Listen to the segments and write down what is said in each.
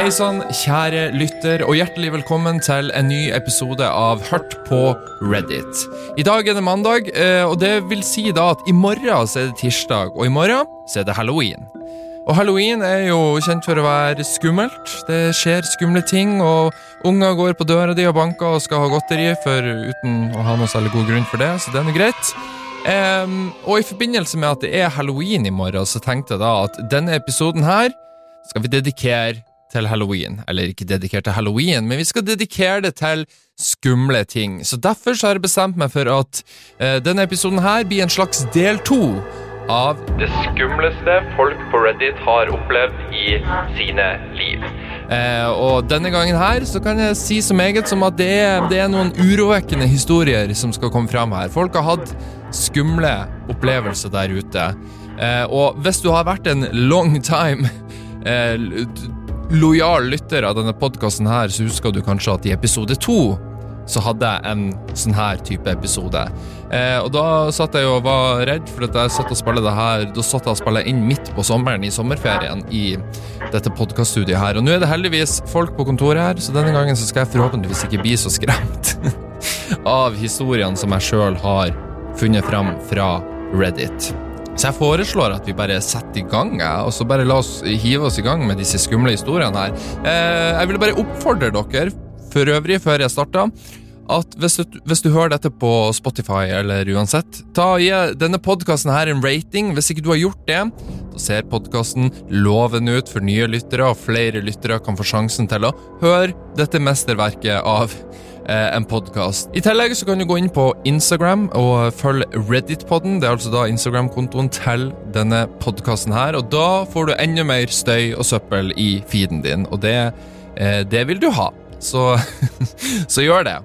Hei sann, kjære lytter, og hjertelig velkommen til en ny episode av Hørt på Reddit. I dag er det mandag, eh, og det vil si da at i morgen er det tirsdag, og i morgen så er det halloween. Og halloween er jo kjent for å være skummelt. Det skjer skumle ting, og unger går på døra di og banker og skal ha godteri for uten å ha noe særlig god grunn for det, så det er nå greit. Um, og i forbindelse med at det er halloween i morgen, så tenkte jeg da at denne episoden her skal vi dedikere til halloween. Eller ikke dedikert til halloween, men vi skal dedikere det til skumle ting. Så derfor så har jeg bestemt meg for at uh, denne episoden her blir en slags del to av det skumleste folk på Reddit har opplevd i sine liv. Eh, og denne gangen her så kan jeg si så meget som at det er, det er noen urovekkende historier som skal komme fram her. Folk har hatt skumle opplevelser der ute. Eh, og hvis du har vært en long time eh, lojal lytter av denne podkasten her, så husker du kanskje at i episode to så hadde jeg en sånn her type episode. Eh, og da satt jeg og var redd, for at jeg satt og spilte det her Da satt jeg og spilte inn midt på sommeren i sommerferien i dette podkaststudiet her. Og nå er det heldigvis folk på kontoret her, så denne gangen så skal jeg forhåpentligvis ikke bli så skremt av historiene som jeg sjøl har funnet fram fra Reddit. Så jeg foreslår at vi bare setter i gang, og så bare la oss hive oss i gang med disse skumle historiene her. Eh, jeg ville bare oppfordre dere, for øvrig, før jeg starta, at hvis du, hvis du hører dette på Spotify eller uansett, ta og gi denne podkasten en rating. Hvis ikke du har gjort det, da ser podkasten lovende ut for nye lyttere, og flere lyttere kan få sjansen til å høre dette mesterverket av eh, en podkast. I tillegg så kan du gå inn på Instagram og følge Reddit-podden. Det er altså da Instagram-kontoen til denne podkasten her, og da får du enda mer støy og søppel i feeden din, og det, eh, det vil du ha. Så, så gjør det.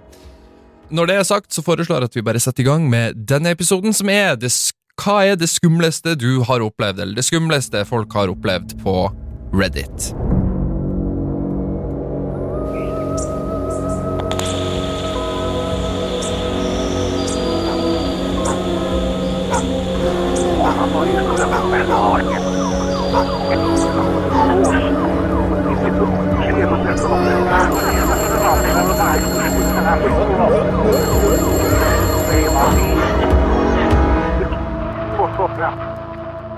Når det er sagt, så foreslår jeg at vi bare setter i gang med denne episoden, som er det, Hva er det skumleste du har opplevd, eller det skumleste folk har opplevd på Reddit?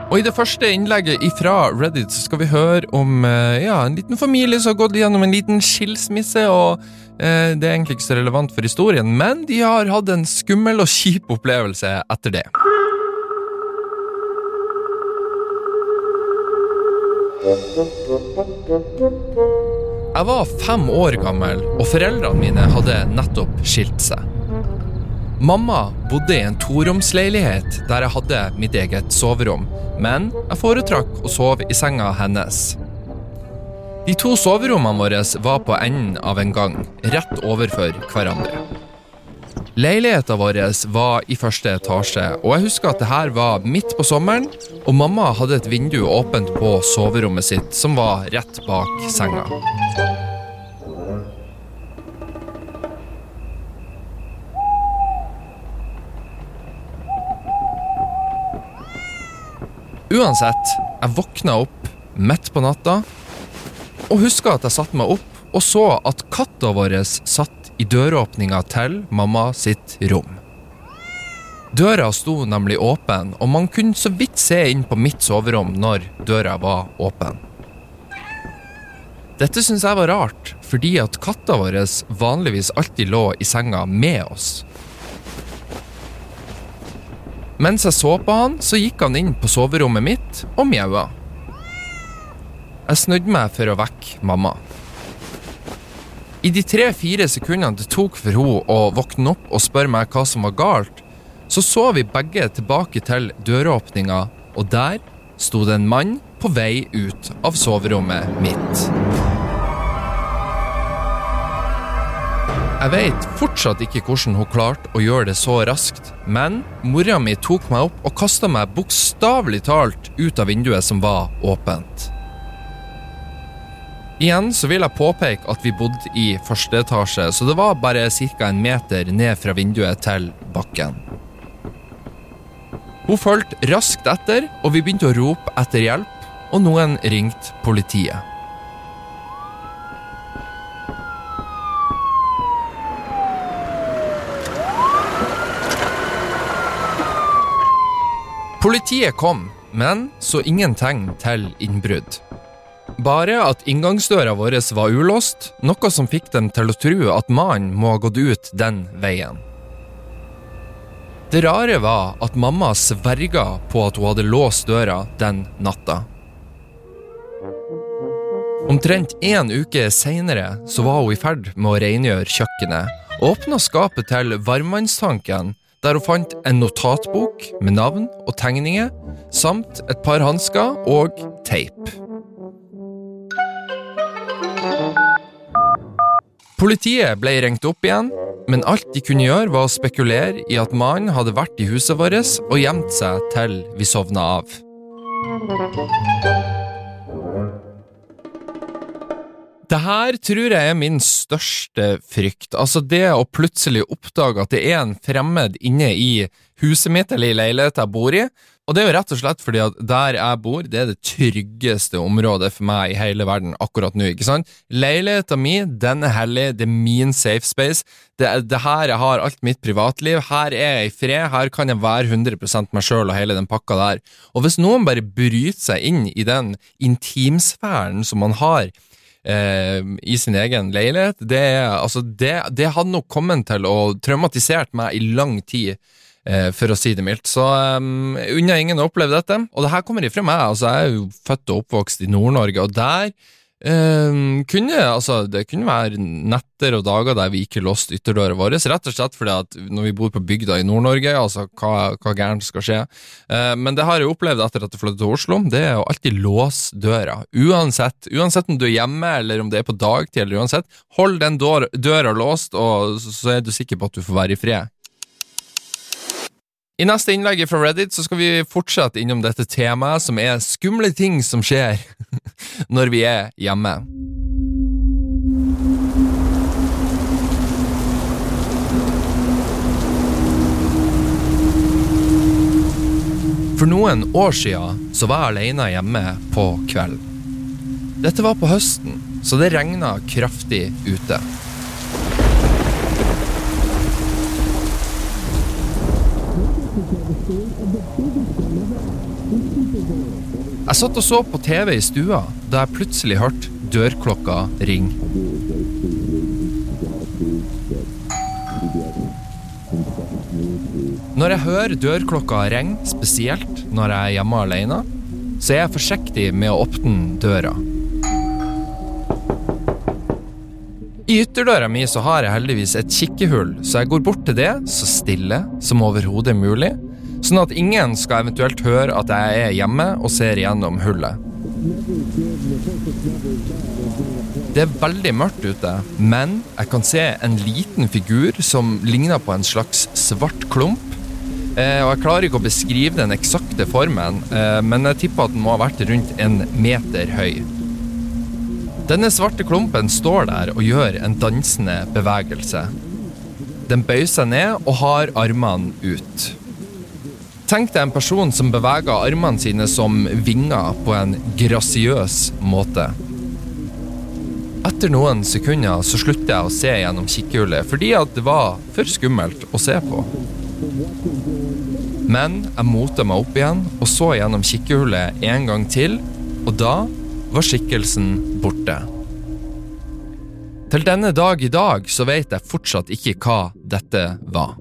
Og I det første innlegget fra Reddit så skal vi høre om eh, ja, en liten familie som har gått gjennom en liten skilsmisse. og eh, Det er egentlig ikke så relevant for historien, men de har hatt en skummel og kjip opplevelse etter det. Jeg var fem år gammel, og foreldrene mine hadde nettopp skilt seg. Mamma bodde i en toromsleilighet der jeg hadde mitt eget soverom, men jeg foretrakk å sove i senga hennes. De to soverommene våre var på enden av en gang, rett overfor hverandre. Leiligheten vår var i første etasje, og jeg husker at det her var midt på sommeren, og mamma hadde et vindu åpent på soverommet sitt, som var rett bak senga. Uansett, jeg våkna opp midt på natta og huska at jeg satte meg opp og så at katta vår satt i døråpninga til mamma sitt rom. Døra sto nemlig åpen, og man kunne så vidt se inn på mitt soverom når døra var åpen. Dette syns jeg var rart, fordi at katta vår vanligvis alltid lå i senga med oss. Mens jeg så på han, så gikk han inn på soverommet mitt og mjaua. Jeg snudde meg for å vekke mamma. I de tre-fire sekundene det tok for henne å våkne opp og spørre meg hva som var galt, så så vi begge tilbake til døråpninga, og der sto det en mann på vei ut av soverommet mitt. Jeg vet fortsatt ikke hvordan hun klarte å gjøre det så raskt, men mora mi tok meg opp og kasta meg bokstavelig talt ut av vinduet som var åpent. Igjen så vil jeg påpeke at vi bodde i første etasje, så det var bare ca. en meter ned fra vinduet til bakken. Hun fulgte raskt etter, og vi begynte å rope etter hjelp, og noen ringte politiet. Politiet kom, men så ingen tegn til innbrudd. Bare at inngangsdøra vår var ulåst, noe som fikk dem til å tro at mannen må ha gått ut den veien. Det rare var at mamma sverga på at hun hadde låst døra den natta. Omtrent én uke seinere var hun i ferd med å rengjøre kjøkkenet, og åpna skapet til varmtvannstanken, der hun fant en notatbok med navn og tegninger, samt et par hansker og teip. Politiet ble ringt opp igjen, men alt de kunne gjøre, var å spekulere i at mannen hadde vært i huset vårt og gjemt seg til vi sovna av. Det her tror jeg er min største frykt. Altså det å plutselig oppdage at det er en fremmed inne i huset mitt eller i leiligheten jeg bor i. Og det er jo rett og slett fordi at der jeg bor, det er det tryggeste området for meg i hele verden akkurat nå. ikke sant? Leiligheten min, den er hellig, det er min safe space. Det er det her jeg har alt mitt privatliv. Her er jeg i fred, her kan jeg være 100 meg sjøl og hele den pakka der. Og hvis noen bare bryter seg inn i den intimsfæren som man har, eh, i sin egen leilighet, det, altså det, det hadde nok kommet til å traumatisert meg i lang tid. Eh, for å si det mildt. Så um, unner ingen å oppleve dette. Og det her kommer ifra meg. altså Jeg er jo født og oppvokst i Nord-Norge, og der um, kunne altså det kunne være netter og dager der vi ikke låste ytterdøra vår, rett og slett fordi at når vi bor på bygda i Nord-Norge, altså hva, hva gærent skal skje. Uh, men det har jeg opplevd etter at jeg flyttet til Oslo, det er å alltid låse døra. Uansett, uansett om du er hjemme eller om det er på dagtid, eller uansett, hold den døra låst, og så er du sikker på at du får være i fred. I neste innlegg fra Reddit så skal vi fortsette innom dette temaet, som er skumle ting som skjer når vi er hjemme. For noen år siden så var jeg alene hjemme på kvelden. Dette var på høsten, så det regna kraftig ute. Jeg satt og så på TV i stua da jeg plutselig hørte dørklokka ringe. Når jeg hører dørklokka ringe, spesielt når jeg er hjemme alene, så er jeg forsiktig med å åpne døra. I ytterdøra mi så har jeg heldigvis et kikkehull, så jeg går bort til det så stille som overhodet mulig, sånn at ingen skal eventuelt høre at jeg er hjemme og ser gjennom hullet. Det er veldig mørkt ute, men jeg kan se en liten figur som ligner på en slags svart klump. Eh, og Jeg klarer ikke å beskrive den eksakte formen, eh, men jeg tipper at den må ha vært rundt en meter høy. Denne svarte klumpen står der og gjør en dansende bevegelse. Den bøyer seg ned og har armene ut. Tenk deg en person som beveger armene sine som vinger på en grasiøs måte. Etter noen sekunder så slutter jeg å se gjennom kikkehullet fordi at det var for skummelt å se på. Men jeg mota meg opp igjen og så gjennom kikkehullet en gang til, og da var skikkelsen borte. Til denne dag i dag så vet jeg fortsatt ikke hva dette var.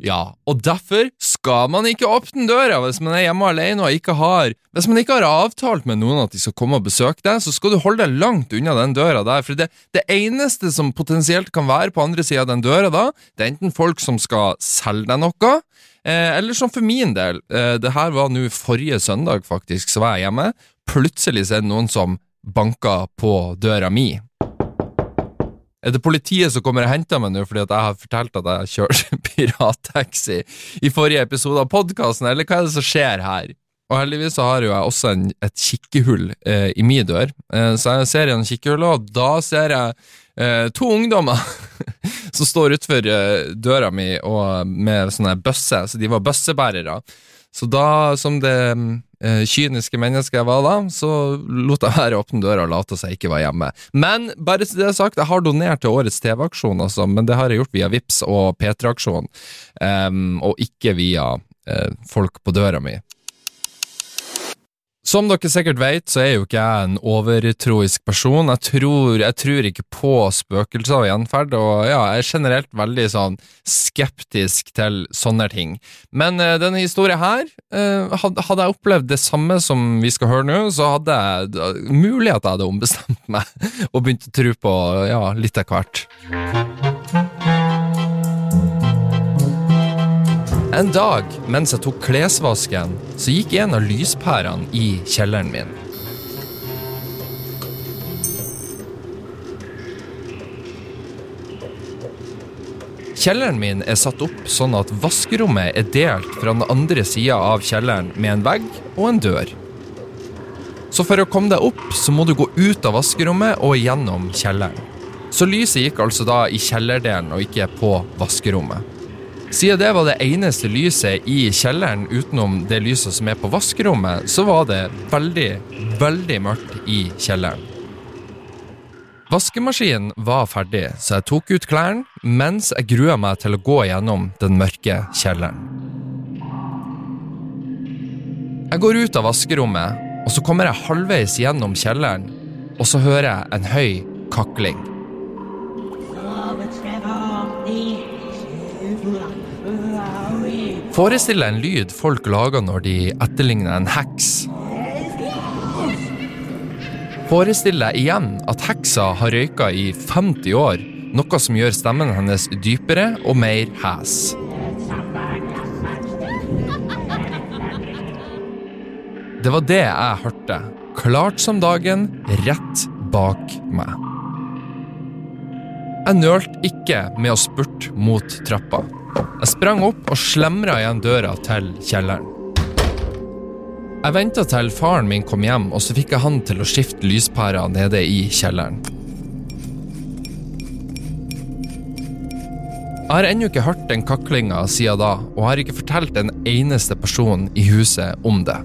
Ja, og derfor skal man ikke åpne døra hvis man er hjemme alene og ikke har Hvis man ikke har avtalt med noen at de skal komme og besøke deg, så skal du holde deg langt unna den døra der. For det, det eneste som potensielt kan være på andre sida av den døra da, det er enten folk som skal selge deg noe, eh, eller som for min del eh, Det her var nå forrige søndag, faktisk, så var jeg hjemme. Plutselig så er det noen som banker på døra mi. Er det politiet som kommer og henter meg nå fordi at jeg har fortalt at jeg kjørte pirattaxi i forrige episode av podkasten, eller hva er det som skjer her? Og heldigvis så har jo jeg også en, et kikkehull eh, i min dør, eh, så jeg ser igjen kikkehullet, og da ser jeg eh, to ungdommer som står utenfor eh, døra mi og, med sånne bøsse, så de var bøssebærere. Så da, som det kyniske menneske jeg var da, så lot jeg være å åpne døra og late som jeg ikke var hjemme. Men bare så det er sagt, jeg har donert til årets TV-aksjon, altså, men det har jeg gjort via Vips og P3-aksjon, um, og ikke via uh, folk på døra mi. Som dere sikkert vet, så er jo ikke jeg en overtroisk person. Jeg tror, jeg tror ikke på spøkelser og gjenferd, og ja, jeg er generelt veldig sånn skeptisk til sånne ting. Men uh, denne historien her, uh, hadde, jeg opplevd det samme som vi skal høre nå, så hadde jeg mulig at jeg hadde ombestemt meg og begynt å tro på ja, litt av hvert. En dag mens jeg tok klesvasken, så gikk en av lyspærene i kjelleren min. Kjelleren min er satt opp sånn at vaskerommet er delt fra den andre sida av kjelleren med en vegg og en dør. Så for å komme deg opp, så må du gå ut av vaskerommet og gjennom kjelleren. Så lyset gikk altså da i kjellerdelen og ikke på vaskerommet. Siden det var det eneste lyset i kjelleren utenom det lyset som er på vaskerommet, så var det veldig, veldig mørkt i kjelleren. Vaskemaskinen var ferdig, så jeg tok ut klærne mens jeg grua meg til å gå gjennom den mørke kjelleren. Jeg går ut av vaskerommet, og så kommer jeg halvveis gjennom kjelleren, og så hører jeg en høy kakling. Forestill deg en lyd folk lager når de etterligner en heks. Forestill deg igjen at heksa har røyka i 50 år, noe som gjør stemmen hennes dypere og mer hes. Det var det jeg hørte, klart som dagen, rett bak meg. Jeg nølte ikke med å spurte mot trappa. Jeg sprang opp og slemra igjen døra til kjelleren. Jeg venta til faren min kom hjem, og så fikk jeg han til å skifte lyspærer nede i kjelleren. Jeg har ennå ikke hørt den kaklinga siden da, og har ikke fortalt en eneste person i huset om det.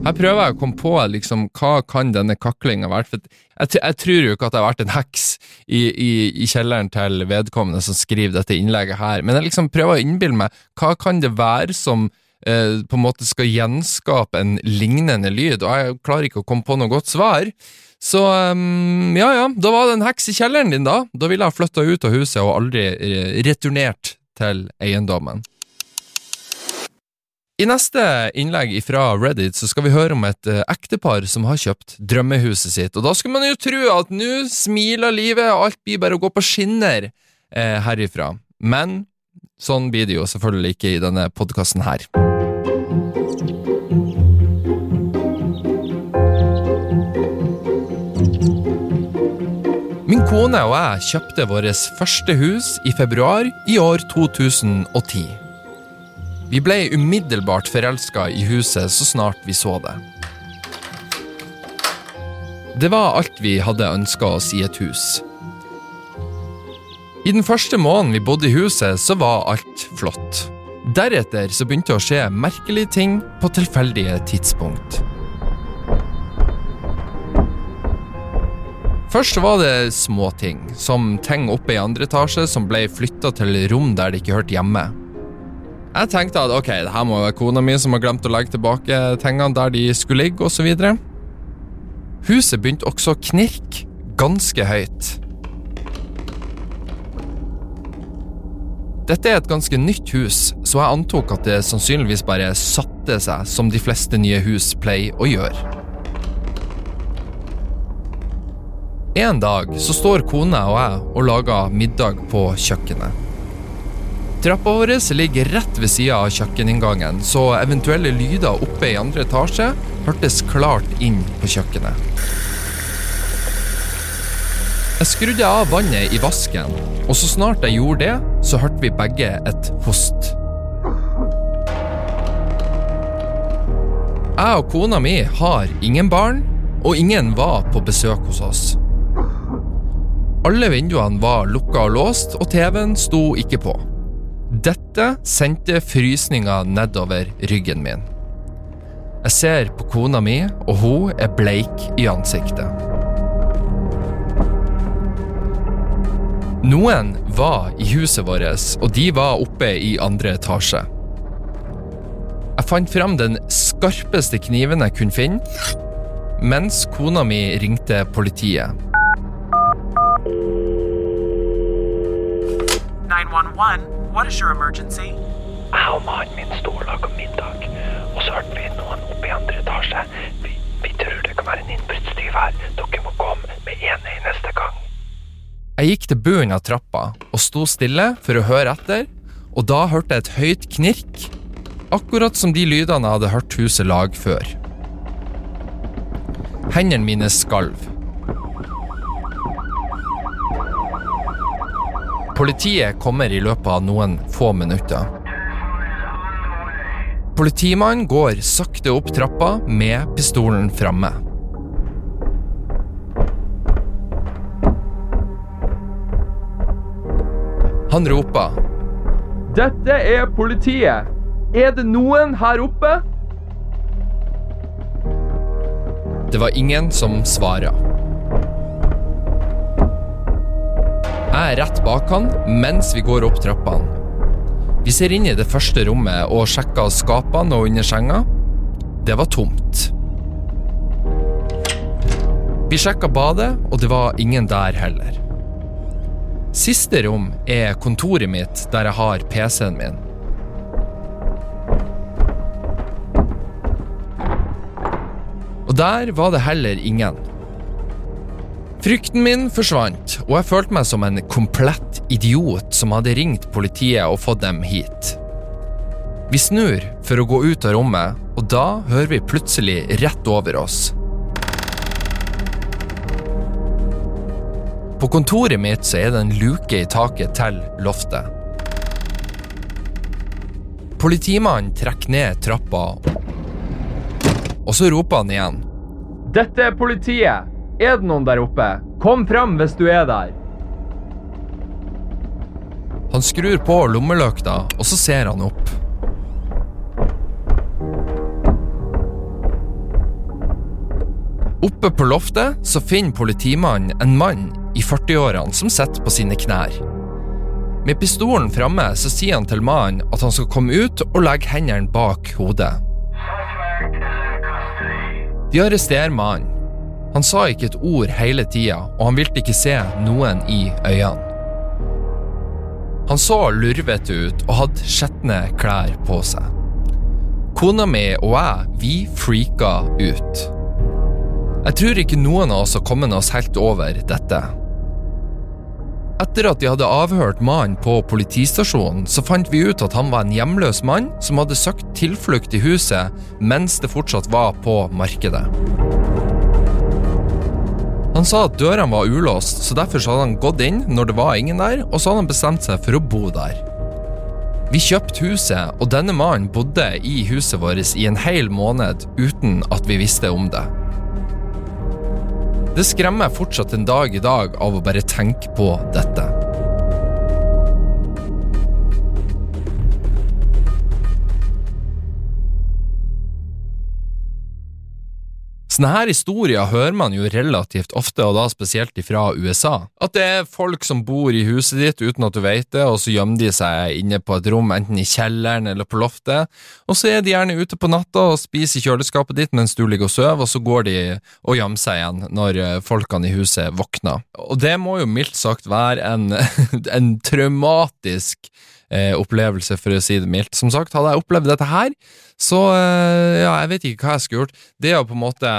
Her prøver jeg å komme på liksom, hva kan denne kaklinga være. For jeg, jeg, tror jo ikke at det har vært en heks i, i, i, kjelleren til vedkommende som skriver dette innlegget her, men jeg liksom prøver å innbille meg hva kan det være som eh, på en måte skal gjenskape en lignende lyd, og jeg klarer ikke å komme på noe godt svar. Så um, ja ja, da var det en heks i kjelleren din, da. Da ville jeg flytta ut av huset og aldri eh, returnert til eiendommen. I neste innlegg fra Reddit så skal vi høre om et uh, ektepar som har kjøpt drømmehuset sitt. Og da skulle man jo tro at nå smiler livet, og alt blir bare å gå på skinner eh, herifra. Men sånn blir det jo selvfølgelig ikke i denne podkasten her. Min kone og jeg kjøpte vårt første hus i februar i år 2010. Vi ble umiddelbart forelska i huset så snart vi så det. Det var alt vi hadde ønska oss i et hus. I den første måneden vi bodde i huset, så var alt flott. Deretter så begynte det å skje merkelige ting på tilfeldige tidspunkt. Først var det småting, som ting oppe i andre etasje som ble flytta til rom der det ikke hørte hjemme. Jeg tenkte at ok, det her må være kona mi som har glemt å legge tilbake tingene der de skulle ligge, osv. Huset begynte også å knirke ganske høyt. Dette er et ganske nytt hus, så jeg antok at det sannsynligvis bare satte seg, som de fleste nye hus pleier å gjøre. En dag så står kona og jeg og lager middag på kjøkkenet. Trappa vår ligger rett ved sida av kjøkkeninngangen, så eventuelle lyder oppe i andre etasje hørtes klart inn på kjøkkenet. Jeg skrudde av vannet i vasken, og så snart jeg gjorde det, så hørte vi begge et host. Jeg og kona mi har ingen barn, og ingen var på besøk hos oss. Alle vinduene var lukka og låst, og TV-en sto ikke på. Dette sendte frysninger nedover ryggen min. Jeg ser på kona mi, og hun er bleik i ansiktet. Noen var i huset vårt, og de var oppe i andre etasje. Jeg fant fram den skarpeste kniven jeg kunne finne, mens kona mi ringte politiet. 911, what is your emergency? Jeg og mannen min står og lager middag, og så hørte vi noen oppe i andre etasje. Vi, vi tror det kan være en innbruddstyv her. Dere må komme med en eneste gang. Jeg gikk til bunnen av trappa og sto stille for å høre etter, og da hørte jeg et høyt knirk, akkurat som de lydene jeg hadde hørt huset lag før. Hendene mine skalv. Politiet kommer i løpet av noen få minutter. Politimannen går sakte opp trappa med pistolen framme. Han roper. Dette er politiet. Er det noen her oppe? Det var ingen som svarer. Jeg er rett bak han mens vi går opp trappene. Vi ser inn i det første rommet og sjekker skapene og under senga. Det var tomt. Vi sjekka badet, og det var ingen der heller. Siste rom er kontoret mitt, der jeg har PC-en min. Og der var det heller ingen. Frykten min forsvant, og jeg følte meg som en komplett idiot som hadde ringt politiet og fått dem hit. Vi snur for å gå ut av rommet, og da hører vi plutselig rett over oss. På kontoret mitt så er det en luke i taket til loftet. Politimannen trekker ned trappa, og så roper han igjen. Dette er politiet! Er det noen der oppe? Kom fram hvis du er der! Han skrur på lommelykta, og så ser han opp. Oppe på loftet så finner politimannen en mann i 40-årene som sitter på sine knær. Med pistolen framme så sier han til mannen at han skal komme ut og legge hendene bak hodet. De arresterer mannen. Han sa ikke et ord hele tida, og han ville ikke se noen i øynene. Han så lurvete ut og hadde skjetne klær på seg. Kona mi og jeg, vi freaka ut. Jeg tror ikke noen av oss har kommet oss helt over dette. Etter at de hadde avhørt mannen på politistasjonen, så fant vi ut at han var en hjemløs mann som hadde søkt tilflukt i huset mens det fortsatt var på markedet. Han sa at dørene var ulåst, så derfor hadde han gått inn når det var ingen der, og så hadde han bestemt seg for å bo der. Vi kjøpte huset, og denne mannen bodde i huset vårt i en hel måned uten at vi visste om det. Det skremmer fortsatt en dag i dag av å bare tenke på dette. Sånne her historier hører man jo relativt ofte, og da spesielt fra USA. At det er folk som bor i huset ditt uten at du vet det, og så gjemmer de seg inne på et rom, enten i kjelleren eller på loftet, og så er de gjerne ute på natta og spiser i kjøleskapet ditt mens du ligger og sover, og så går de og gjemmer seg igjen når eh, folkene i huset våkner. Og det må jo mildt sagt være en, en traumatisk eh, opplevelse, for å si det mildt. Som sagt, hadde jeg opplevd dette her, så eh, ja, jeg vet ikke hva jeg skulle gjort. Det å på en måte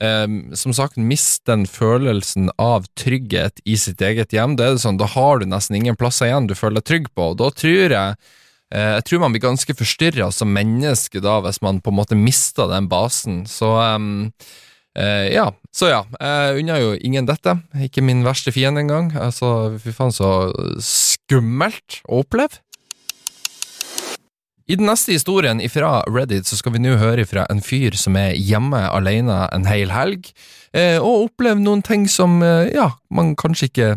eh, som sagt, miste den følelsen av trygghet i sitt eget hjem, det er det sånn, da har du nesten ingen plasser igjen du føler deg trygg på, og da tror jeg eh, jeg tror man blir ganske forstyrra som menneske da, hvis man på en måte mister den basen. Så um, uh, ja, så ja. Jeg unner jo ingen dette. Ikke min verste fiende engang. Altså, fy faen, så skummelt å oppleve. I den neste historien fra Reddit så skal vi nå høre fra en fyr som er hjemme alene en hel helg, eh, og opplever noen ting som eh, ja, man kanskje ikke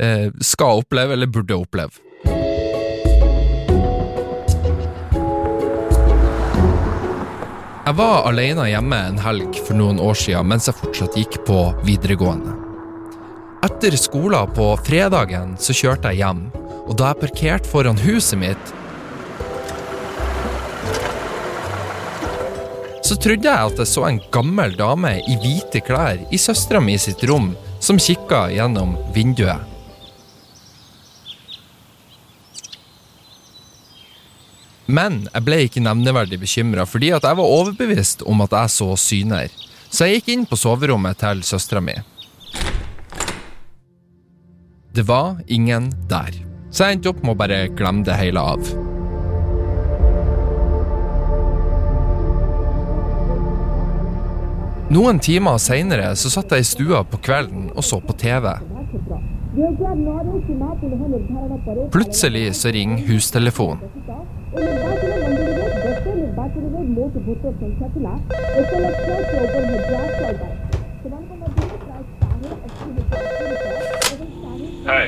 eh, skal oppleve, eller burde oppleve. Jeg var alene hjemme en helg for noen år siden mens jeg fortsatt gikk på videregående. Etter skolen på fredagen så kjørte jeg hjem, og da jeg parkerte foran huset mitt, så trodde jeg at jeg så en gammel dame i hvite klær i søstera mi sitt rom som kikka gjennom vinduet. Men jeg ble ikke nevneverdig bekymra, fordi at jeg var overbevist om at jeg så syner. Så jeg gikk inn på soverommet til søstera mi. Det var ingen der, så jeg endte opp med å bare glemme det hele av. Noen timer seinere satt jeg i stua på kvelden og så på TV. Plutselig så ringer hustelefonen. Hei,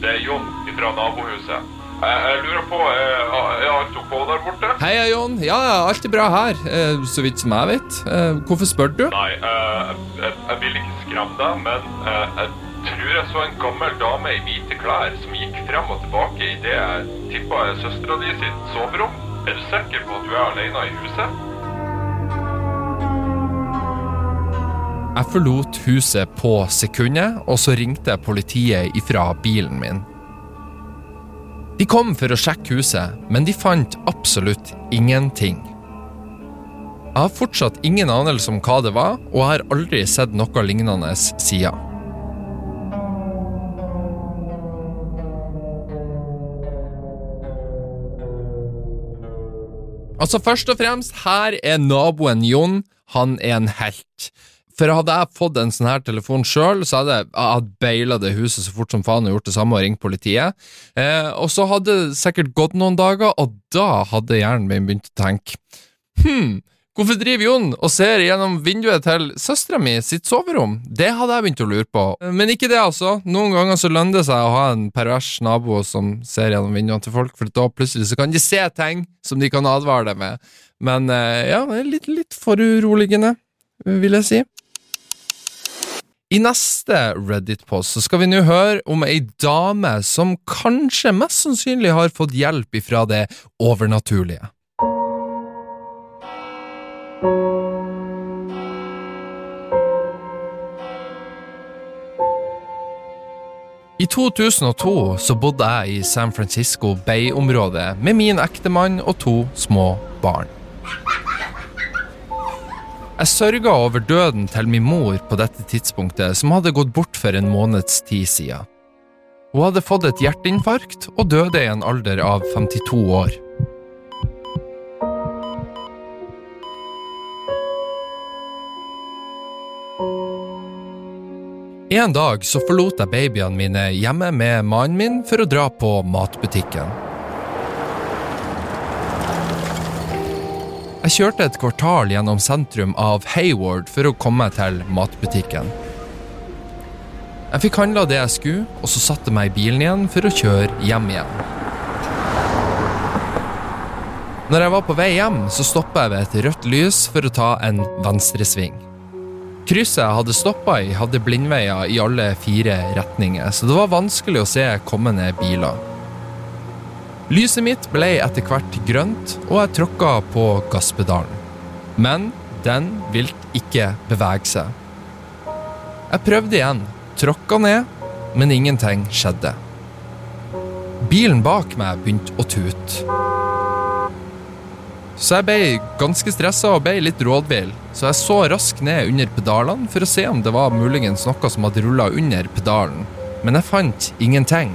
det er Jon fra nabohuset. Jeg, lurer på, er, er alt ok der borte? Hei, Jon. Ja, ja, alt er bra her. Eh, så vidt som jeg vet. Eh, hvorfor spør du? Nei, eh, jeg, jeg vil ikke skremme deg, men eh, jeg tror jeg så en gammel dame i hvite klær som gikk frem og tilbake i det jeg tippa er søstera di sitt soverom. Er du sikker på at du er alene i huset? Jeg forlot huset på sekundet, og så ringte jeg politiet ifra bilen min. De kom for å sjekke huset, men de fant absolutt ingenting. Jeg har fortsatt ingen anelse om hva det var, og jeg har aldri sett noe lignende siden. Altså Først og fremst, her er naboen Jon. Han er en helt. For hadde jeg fått en sånn her telefon sjøl, så hadde jeg, jeg beila det huset så fort som faen og gjort det samme og ringt politiet. Eh, og så hadde det sikkert gått noen dager, og da hadde hjernen min begynt å tenke Hm, hvorfor driver Jon og ser gjennom vinduet til søstera mi sitt soverom? Det hadde jeg begynt å lure på. Men ikke det, altså. Noen ganger så lønner det seg å ha en pervers nabo som ser gjennom vinduene til folk, for da plutselig så kan de se ting som de kan advare deg med. Men eh, ja, det er litt, litt foruroligende, vil jeg si. I neste Reddit-post skal vi nå høre om ei dame som kanskje mest sannsynlig har fått hjelp ifra det overnaturlige. I 2002 så bodde jeg i San Francisco Bay-området med min ektemann og to små barn. Jeg sørga over døden til min mor på dette tidspunktet, som hadde gått bort for en måneds tid siden. Hun hadde fått et hjerteinfarkt og døde i en alder av 52 år. En dag så forlot jeg babyene mine hjemme med mannen min for å dra på matbutikken. Jeg kjørte et kvartal gjennom sentrum av Hayward for å komme til matbutikken. Jeg fikk handla det jeg skulle, og så satte jeg meg i bilen igjen for å kjøre hjem igjen. Når jeg var på vei hjem, så stoppa jeg ved et rødt lys for å ta en venstresving. Krysset jeg hadde stoppa i, hadde blindveier i alle fire retninger, så det var vanskelig å se kommende biler. Lyset mitt ble etter hvert grønt, og jeg tråkka på gasspedalen. Men den ville ikke bevege seg. Jeg prøvde igjen, tråkka ned, men ingenting skjedde. Bilen bak meg begynte å tute. Så jeg ble ganske stressa og ble litt rådvill, så jeg så raskt ned under pedalene for å se om det var muligens noe som hadde rulla under pedalen, men jeg fant ingenting.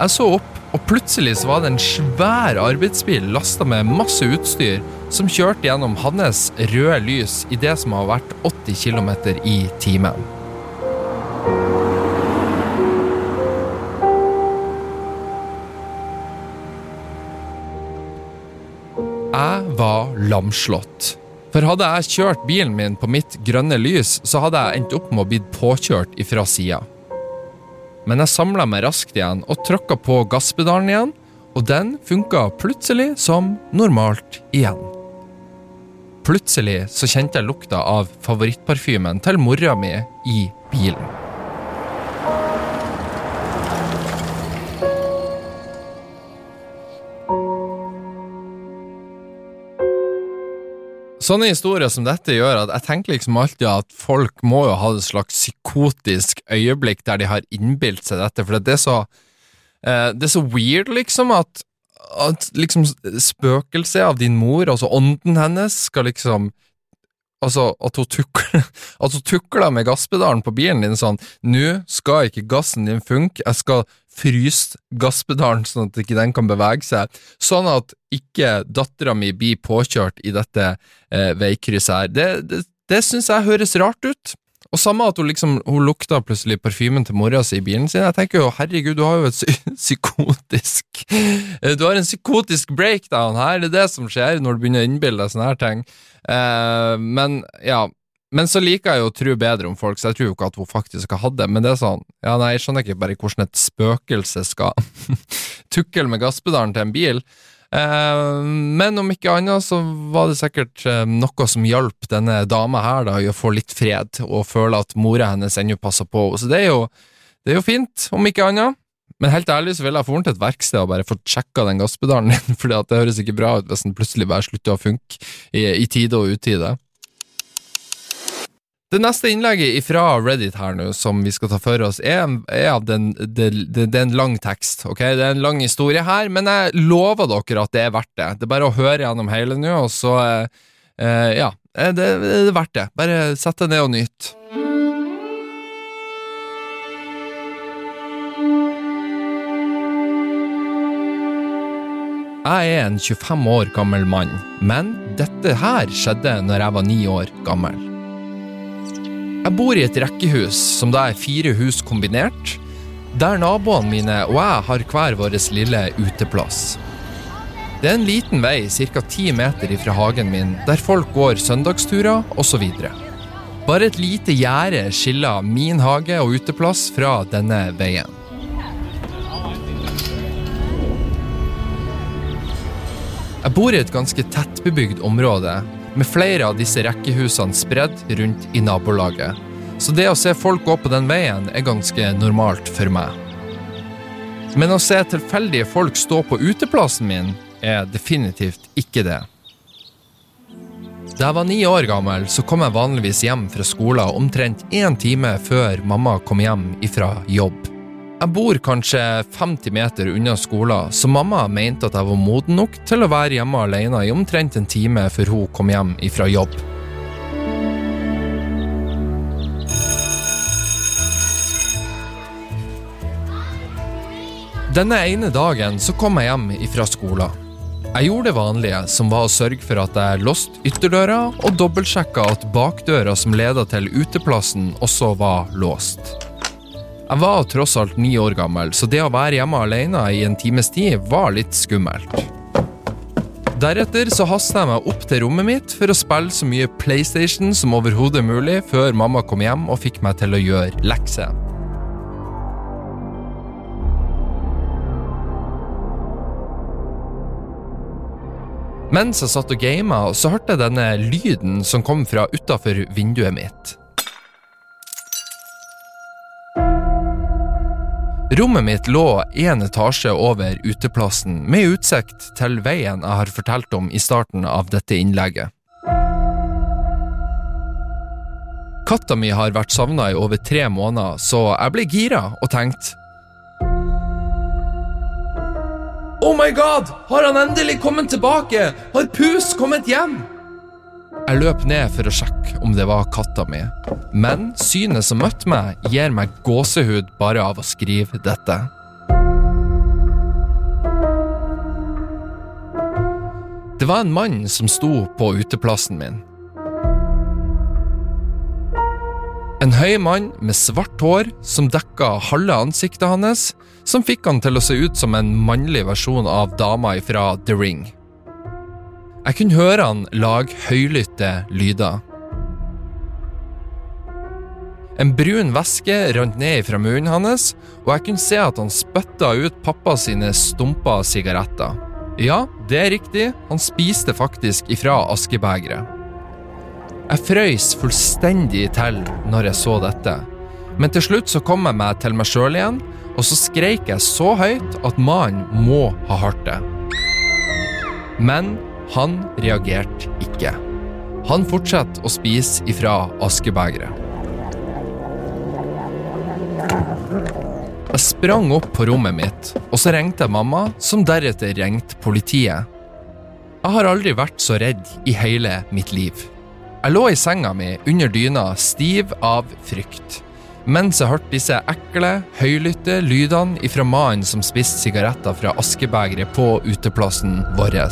Jeg så opp, og plutselig så var det en svær arbeidsbil lasta med masse utstyr som kjørte gjennom hans røde lys i det som har vært 80 km i timen. Jeg var lamslått. For hadde jeg kjørt bilen min på mitt grønne lys, så hadde jeg endt opp med å bli påkjørt ifra sida. Men jeg samla meg raskt igjen og tråkka på gasspedalen igjen, og den funka plutselig som normalt igjen. Plutselig så kjente jeg lukta av favorittparfymen til mora mi i bilen. Sånne historier som dette gjør at jeg tenker liksom alltid at folk må jo ha et slags psykotisk øyeblikk der de har innbilt seg dette, for det er så eh, Det er så weird, liksom, at, at liksom spøkelset av din mor, altså ånden hennes, skal liksom Altså, at hun tukler, at hun tukler med gasspedalen på bilen din sånn Nå skal ikke gassen din funke, jeg skal fryse gasspedalen sånn at ikke den kan bevege seg, sånn at ikke dattera mi blir påkjørt i dette eh, veikrysset her. Det, det, det syns jeg høres rart ut. Og samme at hun liksom, hun lukta plutselig parfymen til mora si i bilen sin. Jeg tenker jo, herregud, du har jo et psy- psykotisk eh, Du har en psykotisk breakdown her, det er det som skjer når du begynner å innbille deg sånne her ting. Eh, men ja, men så liker jeg jo å tro bedre om folk, så jeg tror jo ikke at hun faktisk har hatt det. Men det er sånn, ja nei, jeg skjønner ikke bare hvordan et spøkelse skal tukle med gasspedalen til en bil. Eh, men om ikke annet så var det sikkert eh, noe som hjalp denne dama her da i å få litt fred, og føle at mora hennes ennå passer på henne. Så det er, jo, det er jo fint, om ikke annet. Men helt ærlig så ville jeg få til et verksted og bare fått sjekka den gasspedalen din, for det høres ikke bra ut hvis den plutselig bare slutter å funke i, i tide og utide. Det neste innlegget fra Reddit her nå, som vi skal ta for oss, er, er av den, det, det, er en lang tekst. ok? Det er en lang historie her, men jeg lover dere at det er verdt det. Det er bare å høre gjennom hele nå, og så eh, eh, Ja, det, det er verdt det. Bare sett deg ned og nyt. Jeg er en 25 år gammel mann, men dette her skjedde når jeg var ni år gammel. Jeg bor i et rekkehus som da er fire hus kombinert, der naboene mine og jeg har hver vår lille uteplass. Det er en liten vei ca. ti meter ifra hagen min, der folk går søndagsturer osv. Bare et lite gjerde skiller min hage og uteplass fra denne veien. Jeg bor i et ganske tettbebygd område, med flere av disse rekkehusene spredd rundt i nabolaget. Så det å se folk gå på den veien er ganske normalt for meg. Men å se tilfeldige folk stå på uteplassen min er definitivt ikke det. Da jeg var ni år gammel, så kom jeg vanligvis hjem fra skolen omtrent én time før mamma kom hjem ifra jobb. Jeg bor kanskje 50 meter unna skolen, så mamma mente at jeg var moden nok til å være hjemme alene i omtrent en time før hun kom hjem ifra jobb. Denne ene dagen så kom jeg hjem ifra skolen. Jeg gjorde det vanlige, som var å sørge for at jeg låste ytterdøra og dobbeltsjekka at bakdøra som leda til uteplassen, også var låst. Jeg var tross alt ni år gammel, så det å være hjemme alene i en times tid var litt skummelt. Deretter så hasta jeg meg opp til rommet mitt for å spille så mye PlayStation som overhodet mulig før mamma kom hjem og fikk meg til å gjøre lekser. Mens jeg satt og gama, så hørte jeg denne lyden som kom fra utafor vinduet mitt. Rommet mitt lå én etasje over uteplassen, med utsikt til veien jeg har fortalt om i starten av dette innlegget. Katta mi har vært savna i over tre måneder, så jeg ble gira og tenkte Oh my god! Har han endelig kommet tilbake? Har Pus kommet hjem? Jeg løp ned for å sjekke om det var katta mi, men synet som møtte meg, gir meg gåsehud bare av å skrive dette. Det var en mann som sto på uteplassen min. En høy mann med svart hår som dekka halve ansiktet hans, som fikk han til å se ut som en mannlig versjon av dama fra The Ring. Jeg kunne høre han lage høylytte lyder. En brun væske rant ned fra munnen hans, og jeg kunne se at han spytta ut pappa sine stumpa sigaretter. Ja, det er riktig, han spiste faktisk ifra askebegeret. Jeg frøys fullstendig til når jeg så dette, men til slutt så kom jeg meg til meg sjøl igjen, og så skreik jeg så høyt at mannen må ha hørt det. Men han reagerte ikke. Han fortsetter å spise ifra askebegeret. Jeg sprang opp på rommet mitt, og så ringte jeg mamma, som deretter ringte politiet. Jeg har aldri vært så redd i hele mitt liv. Jeg lå i senga mi under dyna, stiv av frykt, mens jeg hørte disse ekle, høylytte lydene ifra mannen som spiste sigaretter fra askebegeret på uteplassen vår.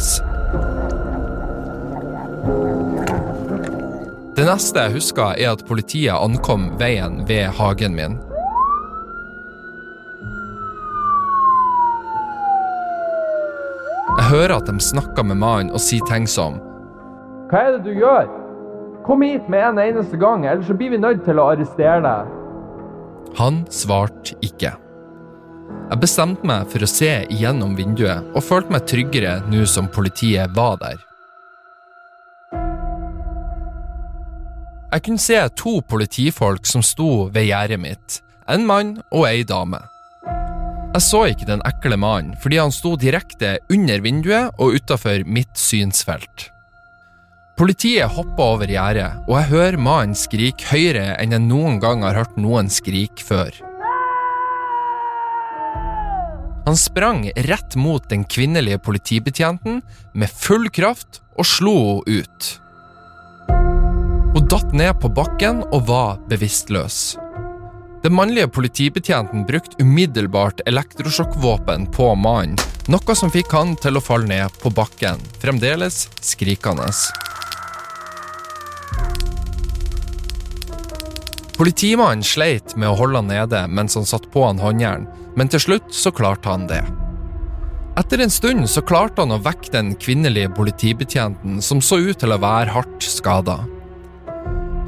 Det neste jeg husker, er at politiet ankom veien ved hagen min. Jeg hører at de snakker med mannen og sier ting som Hva er det du gjør? Kom hit med en eneste gang, ellers så blir vi nødt til å arrestere deg. Han svarte ikke. Jeg bestemte meg for å se igjennom vinduet, og følte meg tryggere nå som politiet var der. Jeg kunne se to politifolk som sto ved gjerdet mitt, en mann og ei dame. Jeg så ikke den ekle mannen, fordi han sto direkte under vinduet og utafor mitt synsfelt. Politiet hoppa over gjerdet, og jeg hører mannen skrike høyere enn jeg noen gang har hørt noen skrike før. Han sprang rett mot den kvinnelige politibetjenten med full kraft og slo henne ut. Datt ned på bakken og var bevisstløs. Den mannlige politibetjenten brukte umiddelbart elektrosjokkvåpen på mannen, noe som fikk han til å falle ned på bakken, fremdeles skrikende. Politimannen sleit med å holde han nede mens han satt på han håndjern, men til slutt så klarte han det. Etter en stund så klarte han å vekke den kvinnelige politibetjenten, som så ut til å være hardt skada.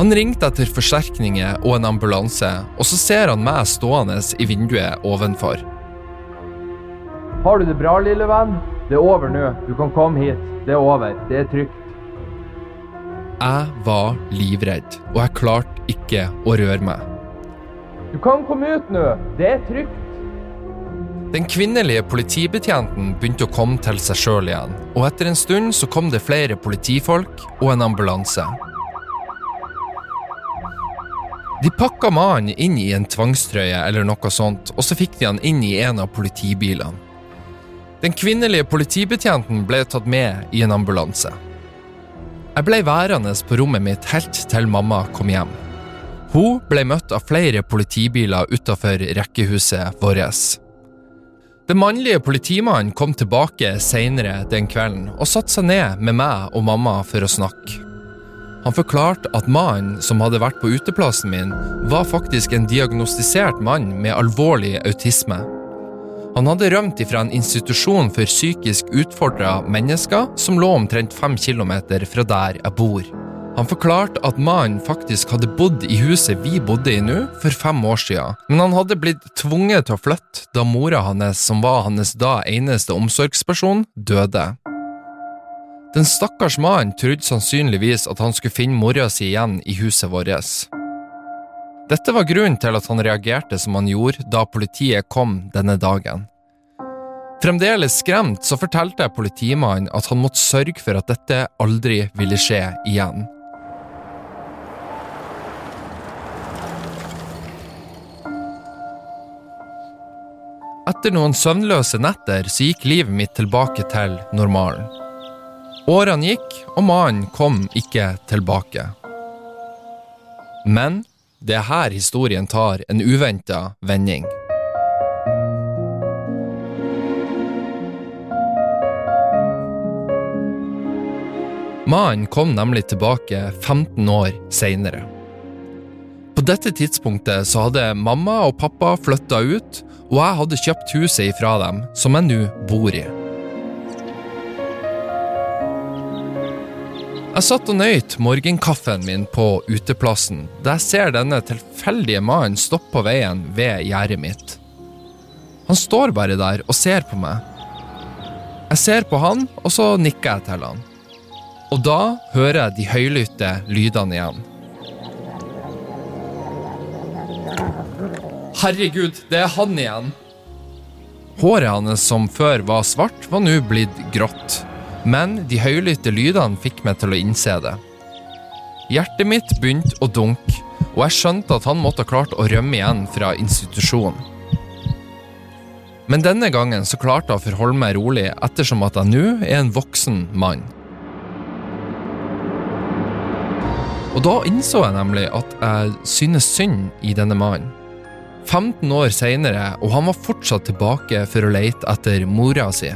Han ringte etter forsterkninger og en ambulanse, og så ser han meg stående i vinduet ovenfor. Har du det bra, lille venn? Det er over nå. Du kan komme hit. Det er over. Det er trygt. Jeg var livredd, og jeg klarte ikke å røre meg. Du kan komme ut nå. Det er trygt. Den kvinnelige politibetjenten begynte å komme til seg sjøl igjen, og etter en stund så kom det flere politifolk og en ambulanse. De pakka mannen inn i en tvangstrøye eller noe sånt, og så fikk de han inn i en av politibilene. Den kvinnelige politibetjenten ble tatt med i en ambulanse. Jeg ble værende på rommet mitt helt til mamma kom hjem. Hun ble møtt av flere politibiler utafor rekkehuset vårt. Den mannlige politimannen kom tilbake seinere den kvelden og satte seg ned med meg og mamma for å snakke. Han forklarte at mannen som hadde vært på uteplassen min, var faktisk en diagnostisert mann med alvorlig autisme. Han hadde rømt ifra en institusjon for psykisk utfordra mennesker som lå omtrent fem kilometer fra der jeg bor. Han forklarte at mannen faktisk hadde bodd i huset vi bodde i nå, for fem år siden, men han hadde blitt tvunget til å flytte da mora hans, som var hans da eneste omsorgsperson, døde. Den stakkars mannen trodde sannsynligvis at han skulle finne mora si igjen i huset vårt. Dette var grunnen til at han reagerte som han gjorde da politiet kom denne dagen. Fremdeles skremt så fortalte politimannen at han måtte sørge for at dette aldri ville skje igjen. Etter noen søvnløse netter så gikk livet mitt tilbake til normalen. Årene gikk, og mannen kom ikke tilbake. Men det er her historien tar en uventa vending. Mannen kom nemlig tilbake 15 år seinere. På dette tidspunktet så hadde mamma og pappa flytta ut, og jeg hadde kjøpt huset ifra dem, som jeg nå bor i. Jeg satt og nøyt morgenkaffen min på uteplassen da jeg ser denne tilfeldige mannen stoppe på veien ved gjerdet mitt. Han står bare der og ser på meg. Jeg ser på han, og så nikker jeg til han. Og da hører jeg de høylytte lydene igjen. Herregud, det er han igjen! Håret hans som før var svart, var nå blitt grått. Men de høylytte lydene fikk meg til å innse det. Hjertet mitt begynte å dunke, og jeg skjønte at han måtte ha klart å rømme igjen fra institusjonen. Men denne gangen så klarte jeg å forholde meg rolig, ettersom at jeg nå er en voksen mann. Og da innså jeg nemlig at jeg synes synd i denne mannen. 15 år seinere, og han var fortsatt tilbake for å lete etter mora si.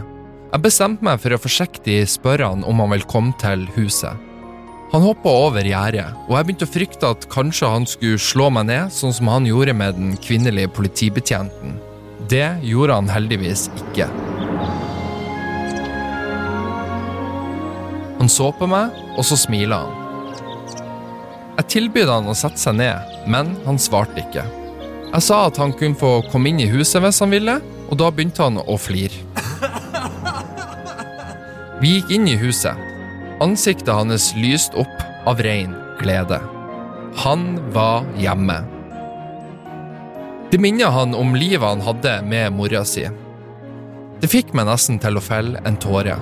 Jeg bestemte meg for å forsiktig spørre han om han ville komme til huset. Han hoppa over gjerdet, og jeg begynte å frykte at kanskje han skulle slå meg ned, sånn som han gjorde med den kvinnelige politibetjenten. Det gjorde han heldigvis ikke. Han så på meg, og så smila han. Jeg tilbød han å sette seg ned, men han svarte ikke. Jeg sa at han kunne få komme inn i huset hvis han ville, og da begynte han å flire. Vi gikk inn i huset. Ansiktet hans lyste opp av ren glede. Han var hjemme. Det minnet han om livet han hadde med mora si. Det fikk meg nesten til å felle en tåre.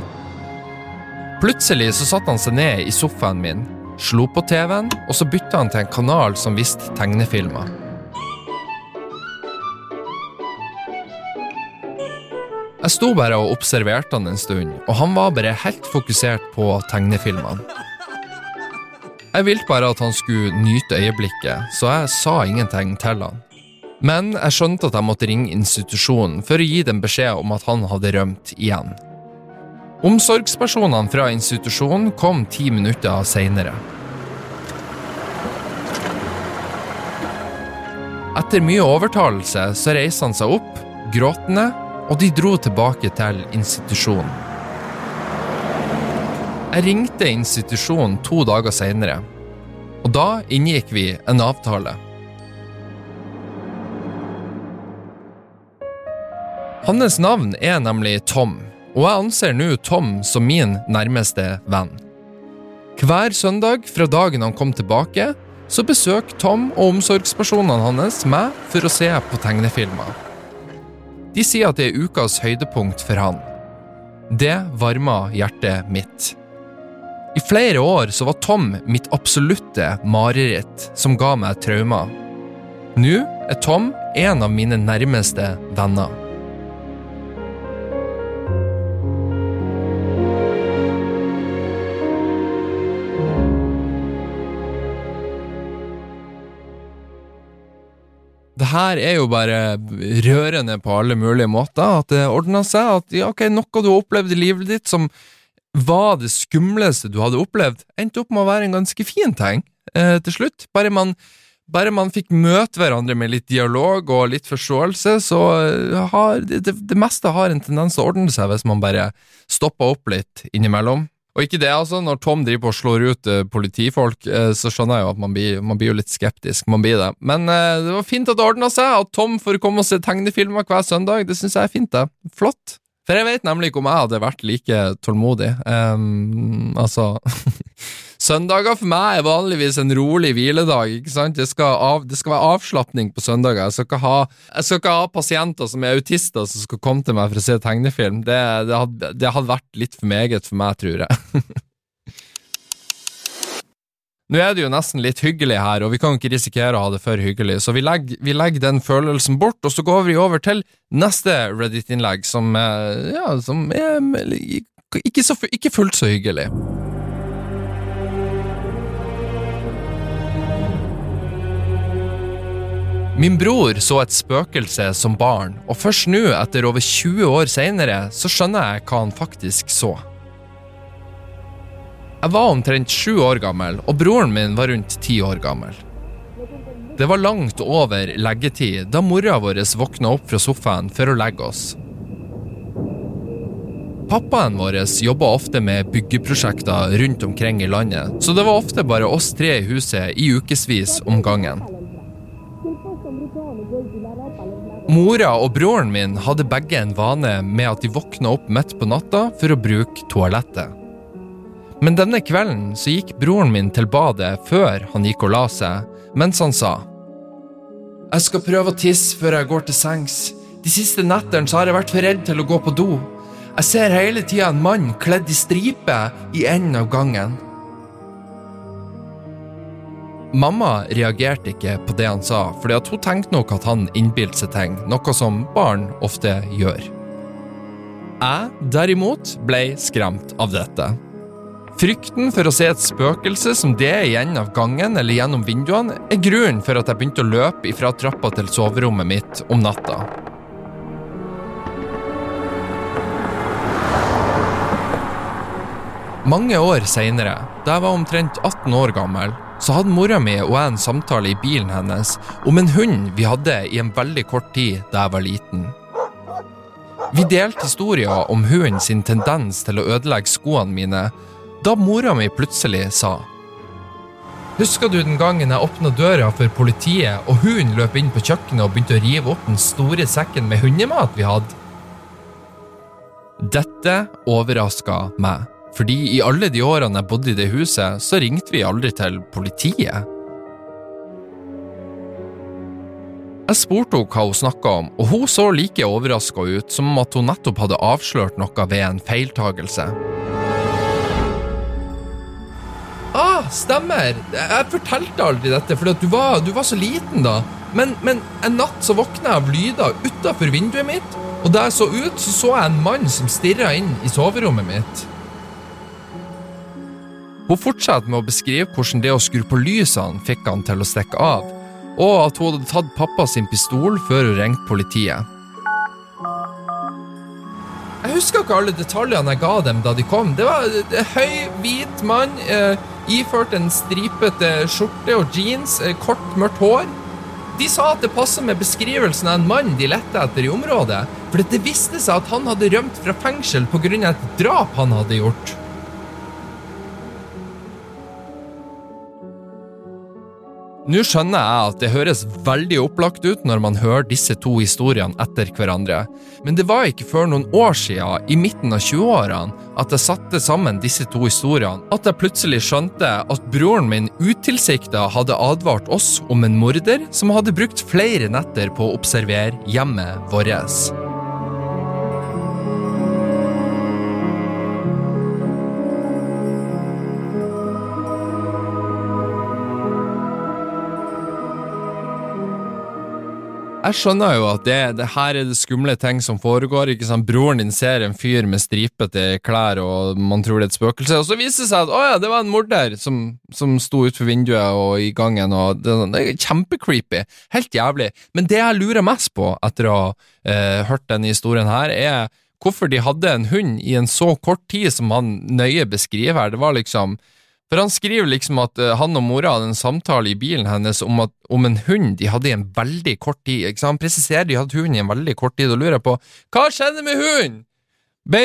Plutselig så satte han seg ned i sofaen min, slo på TV-en, og så bytta han til en kanal som viste tegnefilmer. Jeg sto bare og observerte han en stund, og han var bare helt fokusert på tegnefilmene. Jeg ville bare at han skulle nyte øyeblikket, så jeg sa ingenting til han. Men jeg skjønte at jeg måtte ringe institusjonen for å gi dem beskjed om at han hadde rømt igjen. Omsorgspersonene fra institusjonen kom ti minutter seinere. Etter mye overtalelse så reiste han seg opp, gråtende, og de dro tilbake til institusjonen. Jeg ringte institusjonen to dager seinere, og da inngikk vi en avtale. Hans navn er nemlig Tom, og jeg anser nå Tom som min nærmeste venn. Hver søndag fra dagen han kom tilbake, så besøker Tom og omsorgspersonene hans meg for å se på tegnefilmer. De sier at det er ukas høydepunkt for han. Det varma hjertet mitt. I flere år så var Tom mitt absolutte mareritt som ga meg traumer. Nå er Tom en av mine nærmeste venner. Her er jo bare rørende på alle mulige måter. At det ordna seg. At ja, ok, noe du har opplevd i livet ditt som var det skumleste du hadde opplevd, endte opp med å være en ganske fin ting eh, til slutt. Bare man, bare man fikk møte hverandre med litt dialog og litt forståelse, så eh, har det, det, det meste har en tendens til å ordne seg hvis man bare stopper opp litt innimellom. Og ikke det, altså. Når Tom driver på og slår ut uh, politifolk, uh, så skjønner jeg jo at man blir, man blir, jo litt skeptisk. Man blir det. Men uh, det var fint at det ordna seg, at Tom får komme og se tegnefilmer hver søndag. Det syns jeg er fint, det. Flott. For jeg vet nemlig ikke om jeg hadde vært like tålmodig. Um, altså Søndager for meg er vanligvis en rolig hviledag. ikke sant? Det skal, av, det skal være avslapning på søndager. Jeg skal, ikke ha, skal ikke ha pasienter som er autister som skal komme til meg for å se tegnefilm. Det, det, hadde, det hadde vært litt for meget for meg, tror jeg. Nå er det jo nesten litt hyggelig her, og vi kan jo ikke risikere å ha det for hyggelig, så vi legger, vi legger den følelsen bort, og så går vi over til neste Reddit-innlegg, som, ja, som er ikke, så, ikke fullt så hyggelig. Min bror så et spøkelse som barn, og først nå, etter over 20 år seinere, så skjønner jeg hva han faktisk så. Jeg var omtrent sju år gammel, og broren min var rundt ti år gammel. Det var langt over leggetid da mora vår våkna opp fra sofaen for å legge oss. Pappaen vår jobba ofte med byggeprosjekter rundt omkring i landet, så det var ofte bare oss tre i huset i ukevis om gangen. Mora og broren min hadde begge en vane med at de våkna opp midt på natta for å bruke toalettet. Men denne kvelden så gikk broren min til badet før han gikk og la seg, mens han sa Jeg skal prøve å tisse før jeg går til sengs. De siste nettene så har jeg vært for redd til å gå på do. Jeg ser hele tida en mann kledd i stripe i enden av gangen. Mamma reagerte ikke på det han sa, fordi at hun tenkte nok at han innbilte seg ting, noe som barn ofte gjør. Jeg, derimot, ble skremt av dette. Frykten for å se et spøkelse som det igjen av gangen eller gjennom vinduene, er grunnen for at jeg begynte å løpe ifra trappa til soverommet mitt om natta. Mange år seinere, da jeg var omtrent 18 år gammel, så hadde mora mi og jeg en samtale i bilen hennes om en hund vi hadde i en veldig kort tid da jeg var liten. Vi delte historier om hunden sin tendens til å ødelegge skoene mine, da mora mi plutselig sa Husker du den gangen jeg åpna døra for politiet, og hunden løp inn på kjøkkenet og begynte å rive opp den store sekken med hundemat vi hadde? Dette overraska meg, fordi i alle de årene jeg bodde i det huset, så ringte vi aldri til politiet. Jeg spurte henne hva hun snakka om, og hun så like overraska ut som om at hun nettopp hadde avslørt noe ved en feiltagelse. Ah, stemmer! Jeg fortalte aldri dette, for du du var så liten da. Men, men en natt så våkna jeg av lyder utafor vinduet mitt, og da jeg så ut, så så jeg en mann som stirra inn i soverommet mitt. Hun fortsatte med å beskrive hvordan det å skru på lysene fikk han til å stikke av, og at hun hadde tatt pappa sin pistol før hun ringte politiet. Jeg husker ikke alle detaljene jeg ga dem da de kom. Det var en høy, hvit mann, eh, iført en stripete skjorte og jeans, eh, kort, mørkt hår. De sa at det passet med beskrivelsen av en mann de lette etter i området, for det viste seg at han hadde rømt fra fengsel pga. et drap han hadde gjort. Nå skjønner jeg at det høres veldig opplagt ut når man hører disse to historiene etter hverandre, men det var ikke før noen år siden, i midten av 20-årene, at jeg satte sammen disse to historiene, at jeg plutselig skjønte at broren min utilsikta hadde advart oss om en morder som hadde brukt flere netter på å observere hjemmet vårt. Jeg skjønner jo at det, det her er det skumle ting som foregår. ikke sant? Broren din ser en fyr med stripete klær, og man tror det er et spøkelse. Og så viser det seg at å ja, det var en morder som, som sto utenfor vinduet og i gangen. og Det, det er kjempecreepy. Helt jævlig. Men det jeg lurer mest på etter å ha eh, hørt denne historien her, er hvorfor de hadde en hund i en så kort tid som han nøye beskriver. Det var liksom for han skriver liksom at uh, han og mora hadde en samtale i bilen hennes om, at, om en hund de hadde i en veldig kort tid. Ikke sant? Han presiserer de hadde hund i en veldig kort tid, og lurer på hva skjedde med hunden? Be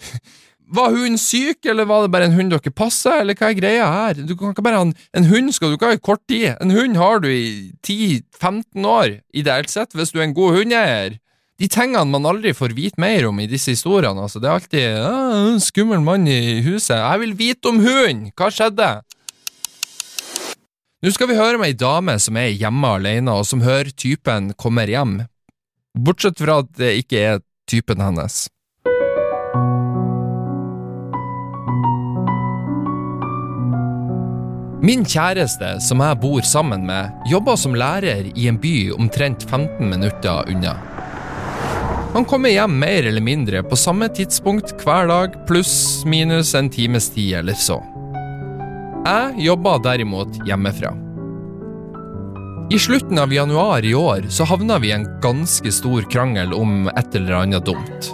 var hunden syk, eller var det bare en hund dere passa, eller hva er greia her? Du kan ikke bare ha en, en hund skal du ikke ha i kort tid. En hund har du i 10-15 år, ideelt sett, hvis du er en god hundeeier de tingene man aldri får vite mer om i disse historiene. Altså, det er alltid en skummel mann i huset. Jeg vil vite om hunden! Hva skjedde? Nå skal vi høre med ei dame som er hjemme alene, og som hører typen kommer hjem. Bortsett fra at det ikke er typen hennes. Min kjæreste, som jeg bor sammen med, jobber som lærer i en by omtrent 15 minutter unna. Han kommer hjem mer eller mindre på samme tidspunkt hver dag, pluss minus en times tid eller så. Jeg jobber derimot hjemmefra. I slutten av januar i år så havna vi i en ganske stor krangel om et eller annet dumt.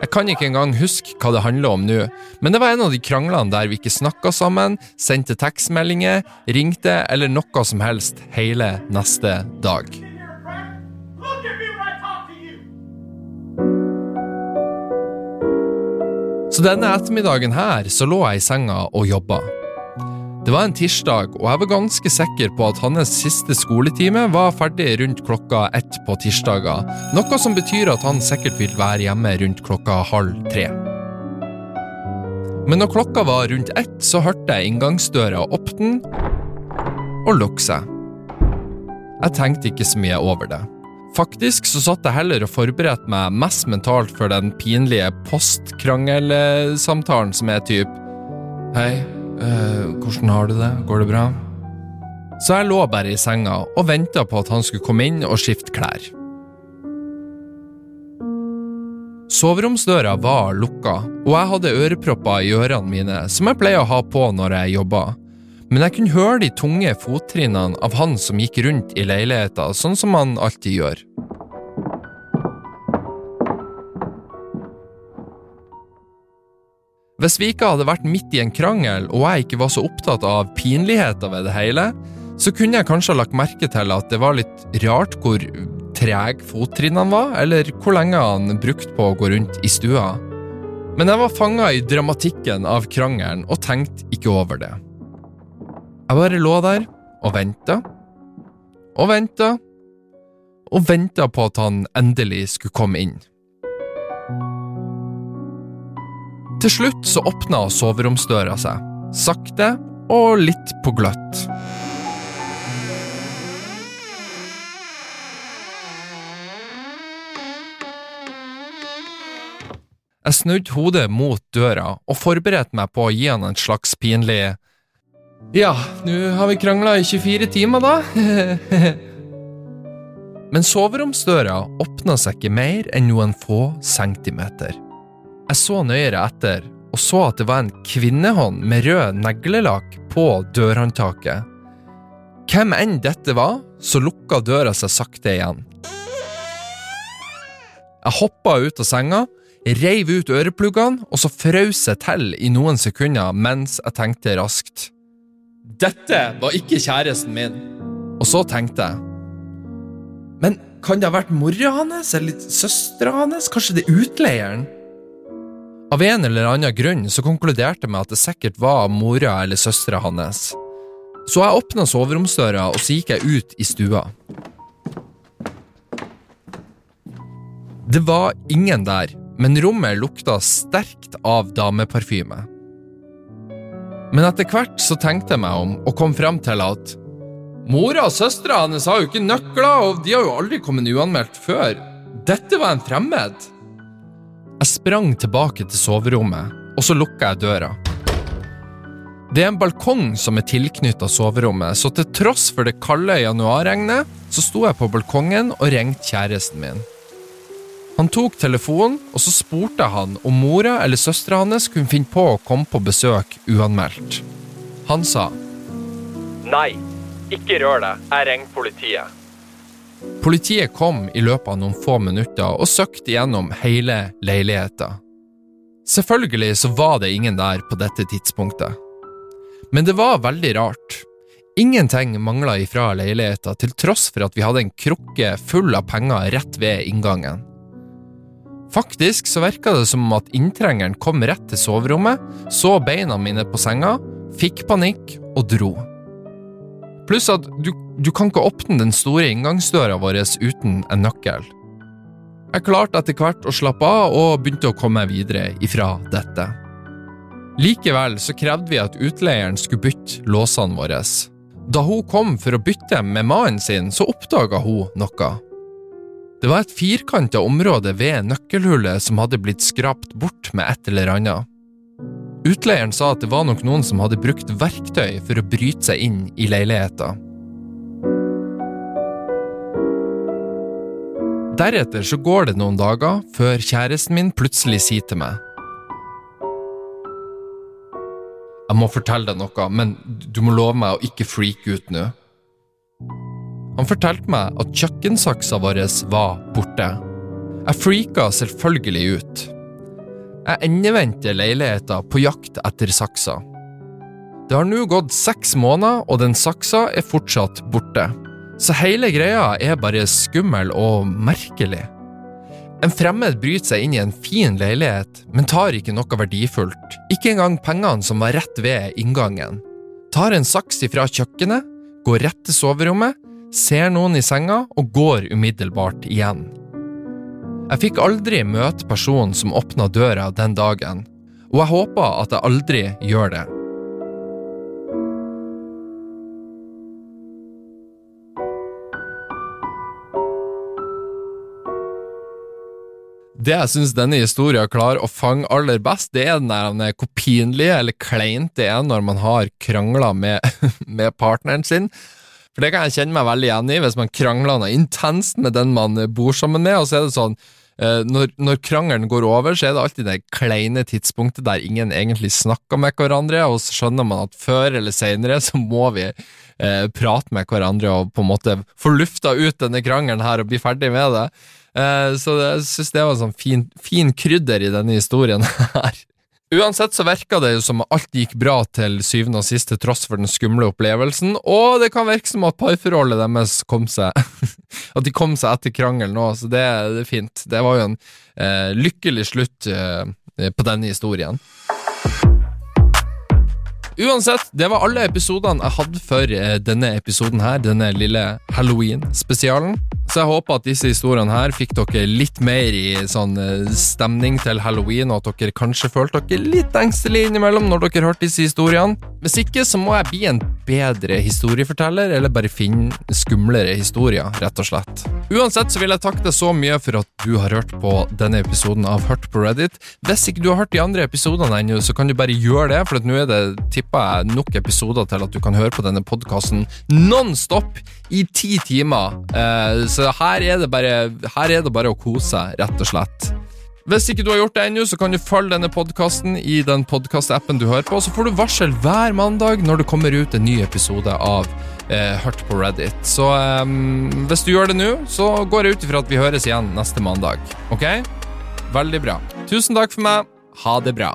Jeg kan ikke engang huske hva det handler om nå, men det var en av de kranglene der vi ikke snakka sammen, sendte tekstmeldinger, ringte eller noe som helst hele neste dag. Så denne ettermiddagen her så lå jeg i senga og jobba. Det var en tirsdag, og jeg var ganske sikker på at hans siste skoletime var ferdig rundt klokka ett på tirsdager, noe som betyr at han sikkert vil være hjemme rundt klokka halv tre. Men når klokka var rundt ett, så hørte jeg inngangsdøra åpne og lukke seg. Jeg tenkte ikke så mye over det. Faktisk så satt jeg heller og forberedte meg mest mentalt for den pinlige postkrangelsamtalen som er typ Hei, eh, hvordan har du det, går det bra? Så jeg lå bare i senga og venta på at han skulle komme inn og skifte klær. Soveromsdøra var lukka, og jeg hadde ørepropper i ørene mine, som jeg pleier å ha på når jeg jobber, Men jeg kunne høre de tunge fottrinnene av han som gikk rundt i leiligheta, sånn som han alltid gjør. Hvis vi ikke hadde vært midt i en krangel, og jeg ikke var så opptatt av pinligheter ved det hele, så kunne jeg kanskje ha lagt merke til at det var litt rart hvor treg fottrinnene var, eller hvor lenge han brukte på å gå rundt i stua. Men jeg var fanga i dramatikken av krangelen og tenkte ikke over det. Jeg bare lå der og venta og venta og venta på at han endelig skulle komme inn. Til slutt så åpna soveromsdøra seg, sakte og litt på gløtt. Jeg snudde hodet mot døra og forberedte meg på å gi han en slags pinlig Ja, nå har vi krangla i 24 timer, da. Men soveromsdøra åpna seg ikke mer enn noen få centimeter. Jeg så nøyere etter og så at det var en kvinnehånd med rød neglelakk på dørhåndtaket. Hvem enn dette var, så lukka døra seg sakte igjen. Jeg hoppa ut av senga, reiv ut ørepluggene, og så frøs jeg til i noen sekunder mens jeg tenkte raskt. Dette var ikke kjæresten min. Og så tenkte jeg Men kan det ha vært mora hans eller søstera hans? Kanskje det er utleieren? Av en eller annen grunn så konkluderte jeg med at det sikkert var mora eller søstera hans. Så jeg åpna soveromsdøra, og så gikk jeg ut i stua. Det var ingen der, men rommet lukta sterkt av dameparfyme. Men etter hvert så tenkte jeg meg om og kom frem til at Mora og søstera hennes har jo ikke nøkler, og de har jo aldri kommet uanmeldt før. Dette var en fremmed. Jeg sprang tilbake til soverommet, og så lukka jeg døra. Det er en balkong som er tilknytta soverommet, så til tross for det kalde januarregnet, så sto jeg på balkongen og ringte kjæresten min. Han tok telefonen, og så spurte han om mora eller søstera hans kunne finne på å komme på besøk uanmeldt. Han sa Nei, ikke rør deg. Jeg ringer politiet. Politiet kom i løpet av noen få minutter og søkte gjennom hele leiligheta. Selvfølgelig så var det ingen der på dette tidspunktet. Men det var veldig rart. Ingenting mangla ifra leiligheta, til tross for at vi hadde en krukke full av penger rett ved inngangen. Faktisk så virka det som at inntrengeren kom rett til soverommet, så beina mine på senga, fikk panikk og dro. Pluss at du, du kan ikke åpne den store inngangsdøra vår uten en nøkkel. Jeg klarte etter hvert å slappe av og begynte å komme videre ifra dette. Likevel så krevde vi at utleieren skulle bytte låsene våre. Da hun kom for å bytte med mannen sin, så oppdaga hun noe. Det var et firkanta område ved nøkkelhullet som hadde blitt skrapt bort med et eller annet. Utleieren sa at det var nok noen som hadde brukt verktøy for å bryte seg inn i leiligheta. Deretter så går det noen dager før kjæresten min plutselig sier til meg Jeg må fortelle deg noe, men du må love meg å ikke freake ut nå. Han fortalte meg at kjøkkensaksa vår var borte. Jeg freaka selvfølgelig ut. Jeg endevendte leiligheta på jakt etter saksa. Det har nå gått seks måneder, og den saksa er fortsatt borte. Så hele greia er bare skummel og merkelig. En fremmed bryter seg inn i en fin leilighet, men tar ikke noe verdifullt. Ikke engang pengene som var rett ved inngangen. Tar en saks ifra kjøkkenet, går rett til soverommet, ser noen i senga og går umiddelbart igjen. Jeg fikk aldri møte personen som åpna døra den dagen, og jeg håper at jeg aldri gjør det. Det jeg syns denne historien klarer å fange aller best, det er den der hvor pinlig eller kleint det er når man har krangla med, med partneren sin. For det kan jeg kjenne meg veldig igjen i, hvis man krangler noe intenst med den man bor sammen med, og så er det sånn eh, når, når krangelen går over, så er det alltid det kleine tidspunktet der ingen egentlig snakker med hverandre, og så skjønner man at før eller senere så må vi eh, prate med hverandre og på en måte få lufta ut denne krangelen her og bli ferdig med det. Eh, så jeg syns det var en sånn fin, fin krydder i denne historien her. Uansett så virka det jo som alt gikk bra til syvende og sist, til tross for den skumle opplevelsen, og det kan virke som at parforholdet deres kom seg At de kom seg etter krangelen òg, så det, det, er fint. Det var jo en eh, lykkelig slutt eh, på denne historien. Uansett, det var alle episodene jeg hadde for eh, denne episoden her, denne lille Halloween-spesialen. Så jeg håper at disse historiene her fikk dere litt mer i sånn eh, stemning til halloween, og at dere kanskje følte dere litt engstelige innimellom når dere hørte disse historiene. Hvis ikke så må jeg bli en bedre historieforteller, eller bare finne skumlere historier, rett og slett. Uansett så vil jeg takke deg så mye for at du har hørt på denne episoden av Hørt på Reddit. Hvis ikke du har hørt de andre episodene ennå, så kan du bare gjøre det, for nå er det tipp tipper jeg nok episoder til at du kan høre på denne podkasten non-stop i ti timer. Eh, så her er, bare, her er det bare å kose seg, rett og slett. Hvis ikke du har gjort det ennå, så kan du følge denne podkasten i den podkastappen du hører på, så får du varsel hver mandag når det kommer ut en ny episode av eh, Hørt på Reddit. Så eh, hvis du gjør det nå, så går jeg ut ifra at vi høres igjen neste mandag. Ok? Veldig bra. Tusen takk for meg. Ha det bra.